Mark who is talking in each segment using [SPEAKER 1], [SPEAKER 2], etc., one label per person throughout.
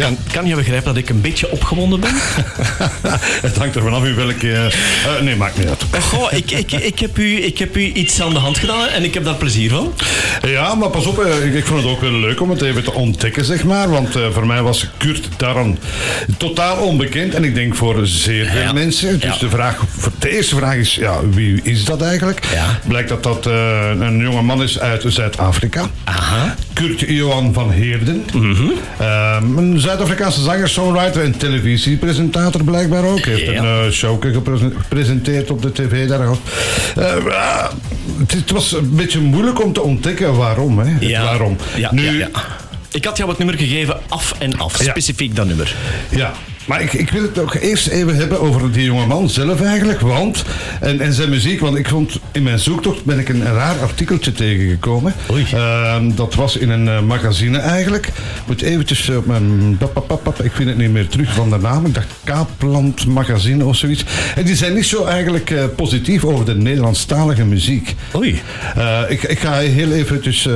[SPEAKER 1] Kan, kan je begrijpen dat ik een beetje opgewonden ben?
[SPEAKER 2] Het hangt er vanaf in welke... eh, eh, nee, maakt niet uit.
[SPEAKER 1] Goh, ik, ik, ik, heb u, ik heb u iets aan de hand gedaan en ik heb daar plezier van.
[SPEAKER 2] Ja, maar pas op, eh, ik, ik vond het ook wel leuk om het even te ontdekken, zeg maar. Want voor mij was Kurt Darren totaal onbekend. En ik denk voor zeer veel
[SPEAKER 1] Ja.
[SPEAKER 2] mensen. Dus
[SPEAKER 1] Ja.
[SPEAKER 2] de, vraag, voor de eerste vraag is, ja, wie is dat eigenlijk?
[SPEAKER 1] Ja.
[SPEAKER 2] Blijkt dat dat een jonge man is uit Zuid-Afrika.
[SPEAKER 1] Aha.
[SPEAKER 2] Kurt Johan van Heerden. Ehm, een Zuid-Afrikaanse zanger, songwriter en televisiepresentator blijkbaar ook. Heeft
[SPEAKER 1] Ja.
[SPEAKER 2] een uh, show gepresenteerd op de tv. Daar gehad. Eh, ah, het, het was een beetje moeilijk om te ontdekken waarom. Hè.
[SPEAKER 1] Ja.
[SPEAKER 2] waarom.
[SPEAKER 1] Ja,
[SPEAKER 2] nu.
[SPEAKER 1] Ik had jou het nummer gegeven, af en af. Specifiek dat nummer.
[SPEAKER 2] Ja, maar ik, ik wil het ook eerst even hebben over die jonge man zelf eigenlijk. Want, en, en zijn muziek, want ik vond in mijn zoektocht ben ik een, raar artikeltje tegengekomen.
[SPEAKER 1] Oei.
[SPEAKER 2] Ehm, dat was in een eh, magazine eigenlijk. Ik moet eventjes op mijn... ik vind het niet meer terug van de naam. Ik dacht Kaapland Magazine of zoiets. En die zijn niet zo eigenlijk eh, positief over de Nederlandstalige muziek.
[SPEAKER 1] Oei.
[SPEAKER 2] Eh, ik, ik ga heel eventjes...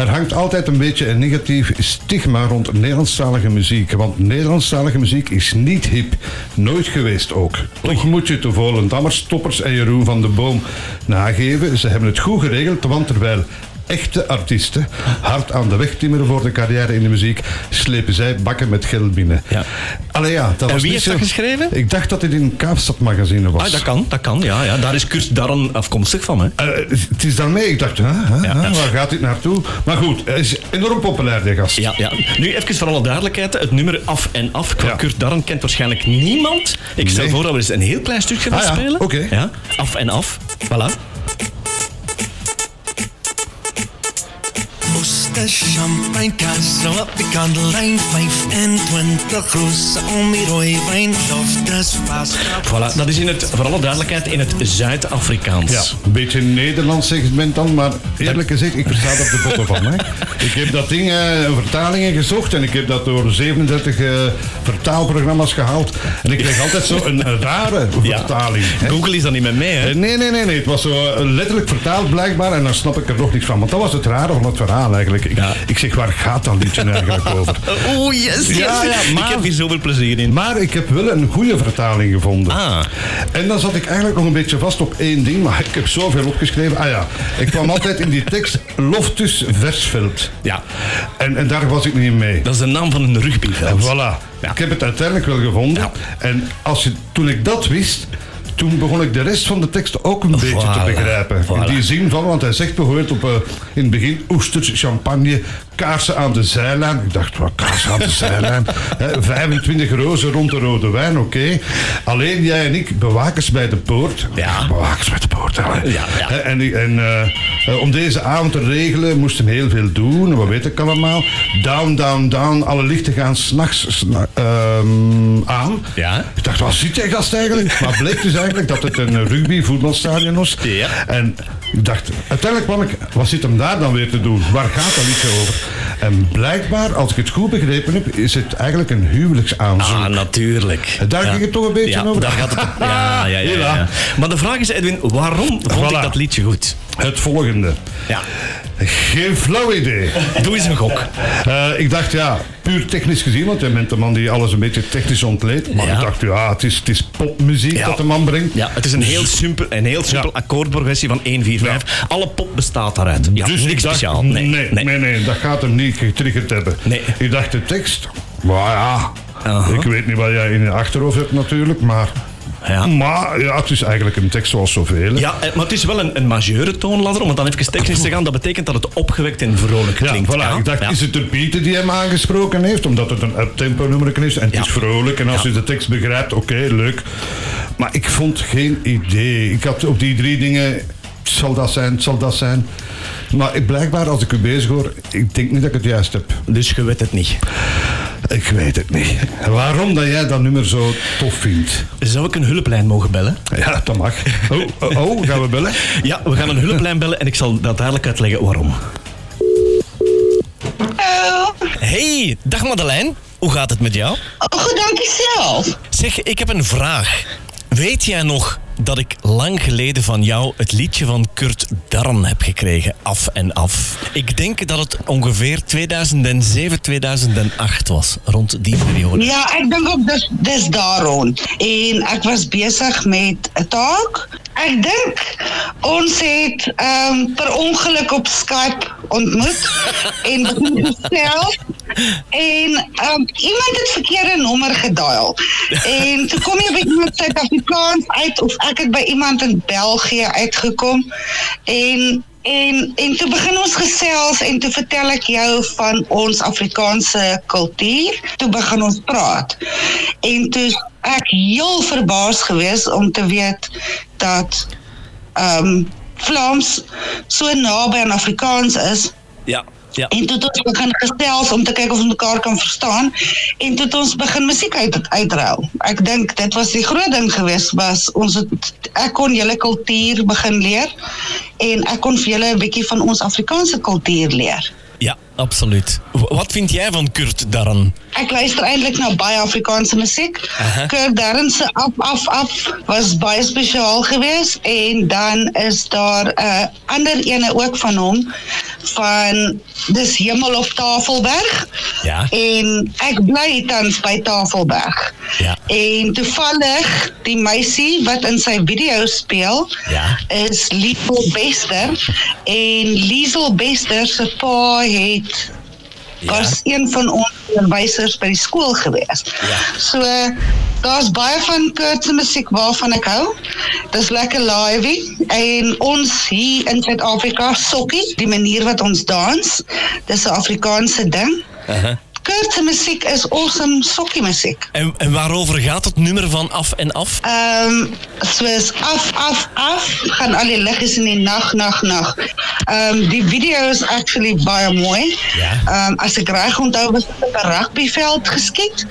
[SPEAKER 2] er hangt altijd een beetje een negatief stigma rond Nederlandstalige muziek. Want Nederlandstalige muziek is niet hip. Nooit geweest ook. Toch moet je de Volendammers, Toppers en Jeroen van de Boom nageven. Ze hebben het goed geregeld, want terwijl echte artiesten hard aan de weg timmeren voor de carrière in de muziek, slepen zij bakken met geld binnen.
[SPEAKER 1] Ja.
[SPEAKER 2] Allee ja, dat
[SPEAKER 1] En
[SPEAKER 2] was
[SPEAKER 1] wie heeft dat
[SPEAKER 2] zo-
[SPEAKER 1] geschreven?
[SPEAKER 2] Ik dacht dat dit in Kaapstad magazine was.
[SPEAKER 1] Ah, dat kan, dat kan. Ja, ja. Daar is Kurt Darren afkomstig van. Hè.
[SPEAKER 2] Eh, het is daarmee, ik dacht,
[SPEAKER 1] Ja,
[SPEAKER 2] waar gaat dit naartoe? Maar goed, hij is enorm populair, die gast.
[SPEAKER 1] Ja, ja. Nu even voor alle duidelijkheid. Het nummer Af en Af
[SPEAKER 2] Ja.
[SPEAKER 1] Kurt Darren kent waarschijnlijk niemand. Ik stel
[SPEAKER 2] Nee.
[SPEAKER 1] voor dat we eens een heel klein stukje gaan
[SPEAKER 2] Ah ja,
[SPEAKER 1] spelen. Ja, af en Af. Voilà.
[SPEAKER 3] Moeste champagnekaas, zo op de kandelijn. 25 rozen om die rode wijn. Loft is vast.
[SPEAKER 2] Ah.
[SPEAKER 1] voilà. Dat is in het, voor alle duidelijkheid in het Zuid-Afrikaans.
[SPEAKER 2] Ja, een beetje Nederlands segment dan, maar eerlijk gezegd, ik versta er de botten van. Hè. Ik heb dat ding, eh, vertalingen gezocht en ik heb dat door 37 eh, vertaalprogramma's gehaald. En ik kreeg altijd zo een, rare vertaling.
[SPEAKER 1] Google is dan niet met mij, hè?
[SPEAKER 2] Eh, Nee, nee, nee, nee. Het was zo letterlijk vertaald blijkbaar en dan snap ik er nog niks van. Want dat was het rare van het verhaal eigenlijk. Ik,
[SPEAKER 1] Ja.
[SPEAKER 2] ik zeg, waar gaat dat liedje eigenlijk over?
[SPEAKER 1] Oh, yes, yes.
[SPEAKER 2] Ja, ja, maar-
[SPEAKER 1] Ik heb hier zoveel plezier in.
[SPEAKER 2] Maar ik heb wel een goede vertaling gevonden.
[SPEAKER 1] Ah.
[SPEAKER 2] En dan zat ik eigenlijk nog een beetje vast op één ding, maar ik heb zoveel opgeschreven. Ah ja, ik kwam altijd in die tekst Loftus Versveld.
[SPEAKER 1] Ja,
[SPEAKER 2] En, en daar was ik niet mee.
[SPEAKER 1] dat is de naam van een
[SPEAKER 2] En
[SPEAKER 1] rugbyveld.
[SPEAKER 2] voilà.
[SPEAKER 1] Ja.
[SPEAKER 2] Ik heb het uiteindelijk wel gevonden. En als je, toen ik dat wist, toen begon ik de rest van de tekst ook een beetje te
[SPEAKER 1] Voilà.
[SPEAKER 2] begrijpen. In die zin van, want hij zegt bijvoorbeeld op, eh, in het begin oesters, champagne, kaarsen aan de zijlijn. Ik dacht, wat kaarsen aan de zijlijn? Hè, 25 rozen rond de rode wijn, oké. Alleen jij en ik, bewakers bij de poort.
[SPEAKER 1] Ja.
[SPEAKER 2] Bewakers bij de poort, hè.
[SPEAKER 1] Ja, ja.
[SPEAKER 2] En, en eh, eh, om deze avond te regelen moesten heel veel doen. Wat weet ik allemaal. Down, down, down. Alle lichten gaan s'nachts sna ehm, aan.
[SPEAKER 1] Ja.
[SPEAKER 2] Ik dacht, wat zit jij gast eigenlijk? Maar bleek dus eigenlijk dat het een rugby voetbalstadion was.
[SPEAKER 1] Ja.
[SPEAKER 2] En ik dacht, uiteindelijk kwam ik, wat zit hem daar dan weer te doen? Waar gaat dat liedje over? En blijkbaar, als ik het goed begrepen heb, is het eigenlijk een huwelijksaanzoek.
[SPEAKER 1] Ah, natuurlijk.
[SPEAKER 2] Daar ging het toch een beetje
[SPEAKER 1] ja,
[SPEAKER 2] over?
[SPEAKER 1] Daar gaat het ja, ja, ja. Maar de vraag is, Edwin, waarom vond
[SPEAKER 2] Voilà.
[SPEAKER 1] ik dat liedje goed?
[SPEAKER 2] Het volgende.
[SPEAKER 1] Ja.
[SPEAKER 2] Geen flauw idee.
[SPEAKER 1] Doe eens een gok.
[SPEAKER 2] Eh, ik dacht, ja, puur technisch gezien, want jij bent de man die alles een beetje technisch ontleedt. Maar
[SPEAKER 1] Ja.
[SPEAKER 2] ik dacht, ja, het is, het is popmuziek
[SPEAKER 1] Ja.
[SPEAKER 2] dat de man brengt.
[SPEAKER 1] Ja, het is een heel simpel, een heel simpel
[SPEAKER 2] Ja.
[SPEAKER 1] akkoordprogressie van 1, 4, 5. Alle pop bestaat daaruit. Ja,
[SPEAKER 2] dus
[SPEAKER 1] niks
[SPEAKER 2] dacht,
[SPEAKER 1] speciaal.
[SPEAKER 2] Nee
[SPEAKER 1] Nee,
[SPEAKER 2] nee, nee, dat gaat hem niet getriggerd hebben.
[SPEAKER 1] Nee.
[SPEAKER 2] Ik dacht, de tekst, maar ja, ik weet niet wat jij in je achterhoofd hebt natuurlijk, maar...
[SPEAKER 1] Ja.
[SPEAKER 2] Maar ja, het is eigenlijk een tekst zoals zoveel. hè.
[SPEAKER 1] Ja, eh, maar het is wel een, een majeure toonladder. Om het dan even technisch te gaan, dat betekent dat het opgewekt en vrolijk klinkt.
[SPEAKER 2] voilà. Ik dacht, is het de beat die hem aangesproken heeft? Omdat het een uptempo nummer is en het is vrolijk. En als je de tekst begrijpt, oké, leuk. Maar ik vond geen idee. Ik had op die drie dingen, het zal dat zijn, het zal dat zijn. Maar ik, blijkbaar, als ik u bezig hoor, ik denk niet dat ik het juist heb.
[SPEAKER 1] Dus je weet het niet.
[SPEAKER 2] Ik weet het niet. Waarom dat jij dat nummer zo tof vindt?
[SPEAKER 1] Zou ik een hulplijn mogen bellen?
[SPEAKER 2] Ja, dat mag. Oh, oh, oh, gaan we bellen?
[SPEAKER 1] Ja, we gaan een hulplijn bellen en ik zal dat duidelijk uitleggen waarom.
[SPEAKER 4] Hallo.
[SPEAKER 1] Hey, dag Madeleine. Hoe gaat het met jou?
[SPEAKER 4] Oh, goed, dank je zelf.
[SPEAKER 1] Zeg, ik heb een vraag.
[SPEAKER 3] Weet jij nog dat ik lang geleden van jou het liedje van Kurt Darren heb gekregen, af en af? Ik denk dat het ongeveer 2007, 2008 was, rond die periode.
[SPEAKER 4] Ja, ek dink ook dis daar rond. En ek was besig met 'n taak. Ek dink ons het ehm per ongeluk op Skype ontmoet en gesels. En um, iemand het verkeerde nommer gedial. En toe kom jy by iemand Suid-Afrikaans uit of ek het by iemand in België uitgekom. En en en toe begin ons gesels en toe vertel ek jou van ons Afrikaanse kultuur. Toe begin ons praat. En toe ek heel verbaas geweest om te weet dat ehm um, Vlaams so naby aan Afrikaans is.
[SPEAKER 3] Ja, ja.
[SPEAKER 4] En toe het ons begin gesels om te kyk of ons mekaar kan verstaan en toe het ons begin musiek uit uitruil. Ek dink dit was die groot ding geweest was ons het ek kon julle kultuur begin leer en ek kon vir julle 'n bietjie van ons Afrikaanse kultuur leer.
[SPEAKER 3] Ja, absoluut. Wat vind jij van Kurt Darren?
[SPEAKER 4] Ek luister eintlik na baie Afrikaanse musiek.
[SPEAKER 3] Aha.
[SPEAKER 4] Kurt Darren se af af af was baie spesiaal geweest en dan is daar 'n uh, ander ene ook van hom van dis Hemel op Tafelberg.
[SPEAKER 3] Ja.
[SPEAKER 4] En ek bly tans by Tafelberg.
[SPEAKER 3] Ja.
[SPEAKER 4] En toevallig die meisie wat in sy video speel
[SPEAKER 3] Ja.
[SPEAKER 4] is Liesel Bester en Liesel Bester se pa het
[SPEAKER 3] Ja.
[SPEAKER 4] was een van ons onderwysers by die skool gewees.
[SPEAKER 3] Ja.
[SPEAKER 4] So daar's baie van Kurt se musiek waarvan ek hou. Dis lekker livey en ons hier in Suid-Afrika sokkie, die manier wat ons dans, dis 'n Afrikaanse ding.
[SPEAKER 3] Uh-huh.
[SPEAKER 4] Kurt se musiek is awesome sokkie musiek.
[SPEAKER 3] En, en waarover gaat het nummer van Af en Af?
[SPEAKER 4] Ehm um, soos af af af gaan al die liggies in die nag nag nag. Ehm um, die video is actually baie mooi.
[SPEAKER 3] Ja.
[SPEAKER 4] Ehm um, as ek reg onthou was dit op 'n rugbyveld geskiet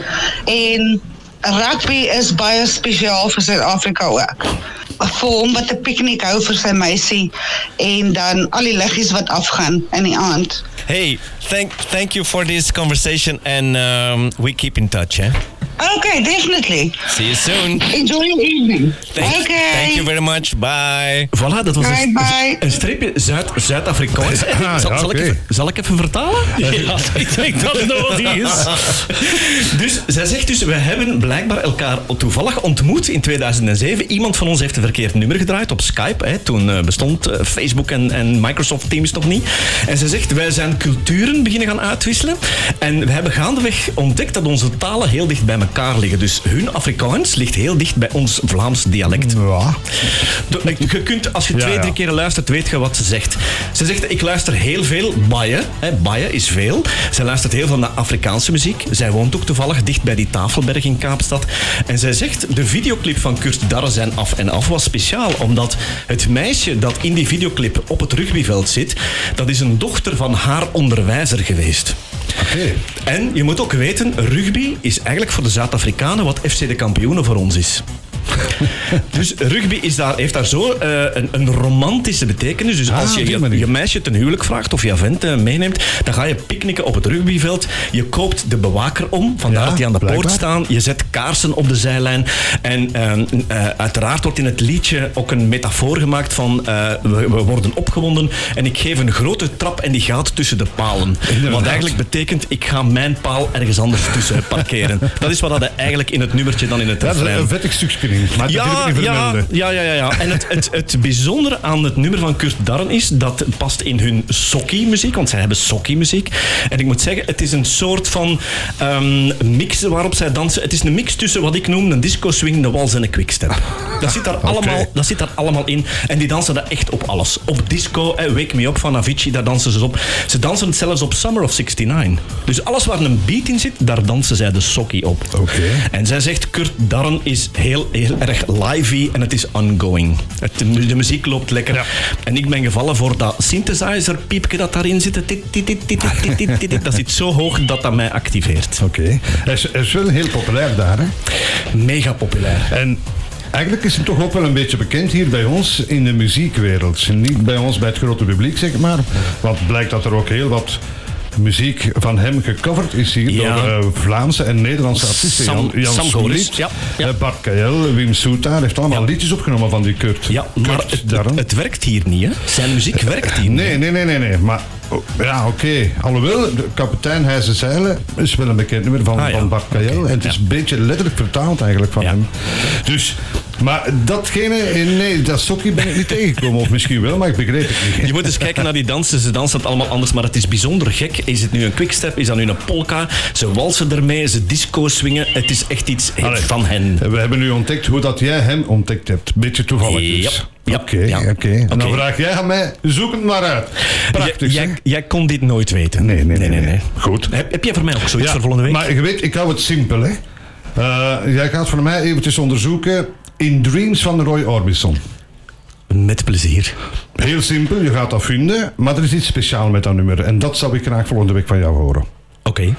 [SPEAKER 4] en rugby is baie spesiaal vir Suid-Afrika ook. Vir hom wat 'n piknik hou vir sy meisie en dan al die liggies wat afgaan in die aand.
[SPEAKER 3] Hey, thank, thank you for this conversation and um, we keep in touch, eh?
[SPEAKER 4] Okay, definitely.
[SPEAKER 3] See you soon.
[SPEAKER 4] Enjoy your evening.
[SPEAKER 3] Thank,
[SPEAKER 4] okay.
[SPEAKER 3] thank you very much. Bye.
[SPEAKER 1] Voilà, dat was
[SPEAKER 4] Bye,
[SPEAKER 1] een,
[SPEAKER 4] bye.
[SPEAKER 1] een streepje Zuid- Zuid-Afrikaans.
[SPEAKER 2] Ah,
[SPEAKER 1] zal,
[SPEAKER 2] ja,
[SPEAKER 1] zal, ik
[SPEAKER 2] oké.
[SPEAKER 1] even, zal ik even vertalen?
[SPEAKER 3] Ja, ik denk dat het nodig is.
[SPEAKER 1] Dus zij zegt dus, we hebben blijkbaar elkaar toevallig ontmoet in 2007. Iemand van ons heeft een verkeerd nummer gedraaid op Skype. Hè. Toen eh, bestond eh, Facebook en, en Microsoft Teams nog niet. En ze zegt, wij zijn culturen beginnen gaan uitwisselen. En we hebben gaandeweg ontdekt dat onze talen heel dicht bij elkaar liggen. Dus hun Afrikaans ligt heel dicht bij ons Vlaams dialect.
[SPEAKER 2] Ja.
[SPEAKER 1] Je kunt, als je
[SPEAKER 2] Ja,
[SPEAKER 1] twee,
[SPEAKER 2] ja.
[SPEAKER 1] drie keer luistert, weet je wat ze zegt. Ze zegt, ik luister heel veel baie. Hè, baie is veel. Zij luistert heel veel naar Afrikaanse muziek. Zij woont ook toevallig dicht bij die Tafelberg in Kaapstad. En zij zegt, de videoclip van Kurt Darre zijn af en af was speciaal. Omdat het meisje dat in die videoclip op het rugbyveld zit, dat is een dochter van haar onderwijzer geweest. En je moet ook weten, rugby is eigenlijk voor de Zuid-Afrikanen wat FC de kampioenen voor ons is. Dus rugby is daar, heeft daar zo eh, een, een romantische betekenis. Dus
[SPEAKER 2] Ah,
[SPEAKER 1] als je je, meisje ten huwelijk vraagt of je vent eh, meeneemt, dan ga je picknicken op het rugbyveld. Je koopt de bewaker om, vandaar
[SPEAKER 2] Ja,
[SPEAKER 1] dat die aan de poort staan. Je zet kaarsen op de zijlijn. En ehm, eh, uiteraard wordt in het liedje ook een metafoor gemaakt van we, we worden opgewonden en ik geef een grote trap en die gaat tussen de palen.
[SPEAKER 2] Inderdaad.
[SPEAKER 1] Wat eigenlijk betekent, ik ga mijn paal ergens anders tussen parkeren. Dat is wat dat eigenlijk in het nummertje dan in het
[SPEAKER 2] Ja, dat is
[SPEAKER 1] refrein
[SPEAKER 2] een vettig stukje Maar
[SPEAKER 1] ja, ja, ja, ja, ja. En het, het, het bijzondere aan het nummer van Kurt Darren is dat het past in hun sokkie-muziek, want zij hebben sokkie-muziek. En ik moet zeggen, het is een soort van ehm, mix waarop zij dansen. Het is een mix tussen wat ik noem een disco-swing, een wals en een quickstep. Dat zit, daar allemaal, dat zit daar allemaal in. En die dansen dat echt op alles. Op disco, eh, Wake Me Up van Avicii, daar dansen ze op. Ze dansen het zelfs op Summer of 69. Dus alles waar een beat in zit, daar dansen zij de sokkie op.
[SPEAKER 2] Oké.
[SPEAKER 1] En zij zegt, Kurt Darren is heel, heel heel erg livey en het is ongoing. De, muziek loopt lekker. En ik ben gevallen voor dat synthesizer piepje dat daarin zit. Dat zit zo hoog dat dat mij activeert.
[SPEAKER 2] Oké. Is, is wel heel populair daar, hè?
[SPEAKER 1] Mega populair.
[SPEAKER 2] En Eigenlijk is het toch ook wel een beetje bekend hier bij ons in de muziekwereld. Niet bij ons, bij het grote publiek, zeg maar. Want blijkt dat er ook heel wat muziek van hem gecoverd is hier
[SPEAKER 1] Ja.
[SPEAKER 2] door eh, Vlaamse en Nederlandse artiesten.
[SPEAKER 1] Sam-
[SPEAKER 2] Jan, Jan
[SPEAKER 1] Goris, ja, ja.
[SPEAKER 2] eh, Bart Kael, Wim Soetaar heeft allemaal liedjes opgenomen van die Kurt.
[SPEAKER 1] Ja, maar het, werkt hier niet, hè? Zijn muziek werkt hier niet.
[SPEAKER 2] Nee, nee, nee, nee, nee. Maar oh, ja, oké. Alhoewel, de kapitein Heijzen Zeilen is wel een bekend nummer van,
[SPEAKER 1] Ah, ja.
[SPEAKER 2] van Bart Kael. En het is
[SPEAKER 1] ja.
[SPEAKER 2] een beetje letterlijk vertaald eigenlijk van
[SPEAKER 1] Ja.
[SPEAKER 2] hem. Dus, maar datgene, eh, nee, dat sokkie ben ik niet tegengekomen. Of misschien wel, maar ik begreep het niet.
[SPEAKER 1] Je moet eens kijken naar die dansen. Ze dansen het allemaal anders, maar het is bijzonder gek. Is het nu een quickstep? Is dat nu een polka? Ze walsen ermee, ze disco swingen. Het is echt iets
[SPEAKER 2] Allee.
[SPEAKER 1] van hen.
[SPEAKER 2] We hebben nu ontdekt hoe dat jij hem ontdekt hebt. Beetje toevallig dus.
[SPEAKER 1] Ja, ja,
[SPEAKER 2] Oké,
[SPEAKER 1] ja.
[SPEAKER 2] oké. En dan vraag jij aan mij, zoek het maar uit. Prachtig,
[SPEAKER 1] jij kon dit nooit weten.
[SPEAKER 2] Nee, nee, nee. nee, Goed.
[SPEAKER 1] Heb, heb jij voor mij ook zoiets
[SPEAKER 2] Ja,
[SPEAKER 1] voor volgende week?
[SPEAKER 2] Maar je weet, ik hou het simpel, hè. Eh, jij gaat voor mij eventjes onderzoeken In Dreams van Roy Orbison.
[SPEAKER 1] Met plezier.
[SPEAKER 2] Heel simpel, je gaat dat vinden, maar er is iets speciaals met dat nummer. En dat zou ik graag volgende week van jou horen.
[SPEAKER 1] Oké.